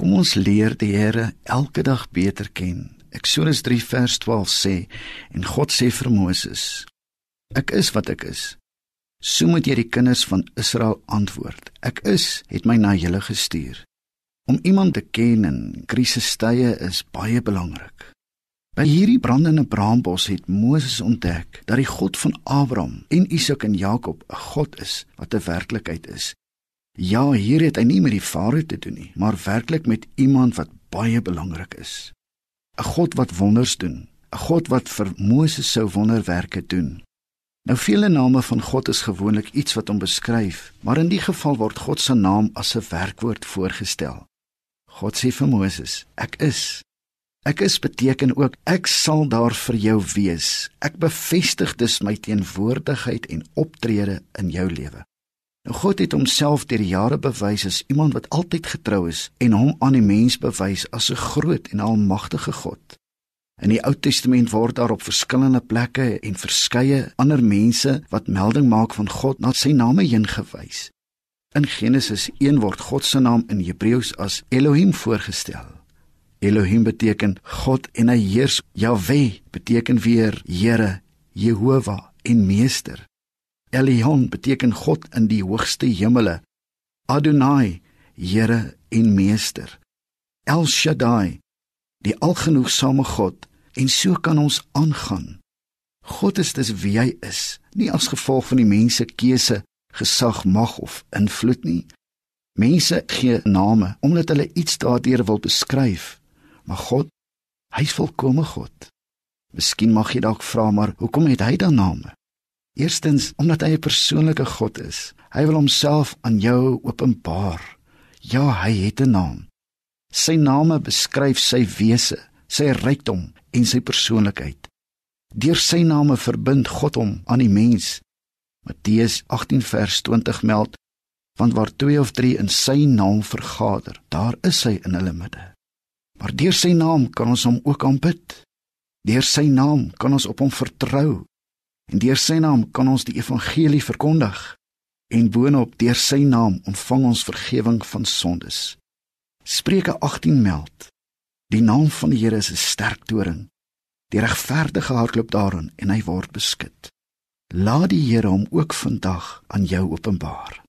Kom ons leer die Here elke dag beter ken. Eksodus 3 vers 12 sê en God sê vir Moses: Ek is wat ek is. So moet jy die kinders van Israel antwoord. Ek is het my na julle gestuur. Om iemand te ken in krisistye is baie belangrik. By hierdie brandende braambos het Moses ontdek dat die God van Abraham en Isak en Jakob 'n God is wat 'n werklikheid is. Ja, hier het hy nie met die Farao te doen nie, maar werklik met iemand wat baie belangrik is. 'n God wat wonders doen, 'n God wat vir Moses sou wonderwerke doen. Nou vele name van God is gewoonlik iets wat hom beskryf, maar in die geval word God se naam as 'n werkwoord voorgestel. God sê vir Moses: Ek is. Ek is beteken ook ek sal daar vir jou wees. Ek bevestig dus my teenwoordigheid en optrede in jou lewe. Nou God het homself deur die jare bewys as iemand wat altyd getrou is en hom aan die mens bewys as 'n groot en almagtige God. In die Ou Testament word daar op verskillende plekke en verskeie ander mense wat melding maak van God na sy name heen gewys. In Genesis 1 word God se naam in Hebreëus as Elohim voorgestel. Elohim beteken God en hy heers. Jahwe beteken weer Here, Jehovah en Meester. Elion beteken God in die hoogste hemele. Adonai, Here en Meester. El Shaddai, die algenoegsame God en so kan ons aangaan. God is dis wie hy is, nie as gevolg van die mense keuse, gesag, mag of invloed nie. Mense gee name omdat hulle iets daardeur wil beskryf, maar God, hy's volkomme God. Miskien mag jy dalk vra maar hoekom het hy dan name? Eerstens omdat hy 'n persoonlike God is. Hy wil homself aan jou openbaar. Ja, hy het 'n naam. Sy name beskryf sy wese, sy rykdom en sy persoonlikheid. Deur sy name verbind God hom aan die mens. Matteus 18 vers 20 meld: Want waar twee of drie in sy naam vergader, daar is hy in hulle midde. Maar deur sy naam kan ons hom ook aanbid. Deur sy naam kan ons op hom vertrou En deur sy naam kan ons die evangelie verkondig en boonop deur sy naam ontvang ons vergifnis van sondes. Spreuke 18 meld: Die naam van die Here is 'n sterk toring. Die regverdige hardloop daarin en hy word beskud. Laat die Here hom ook vandag aan jou openbaar.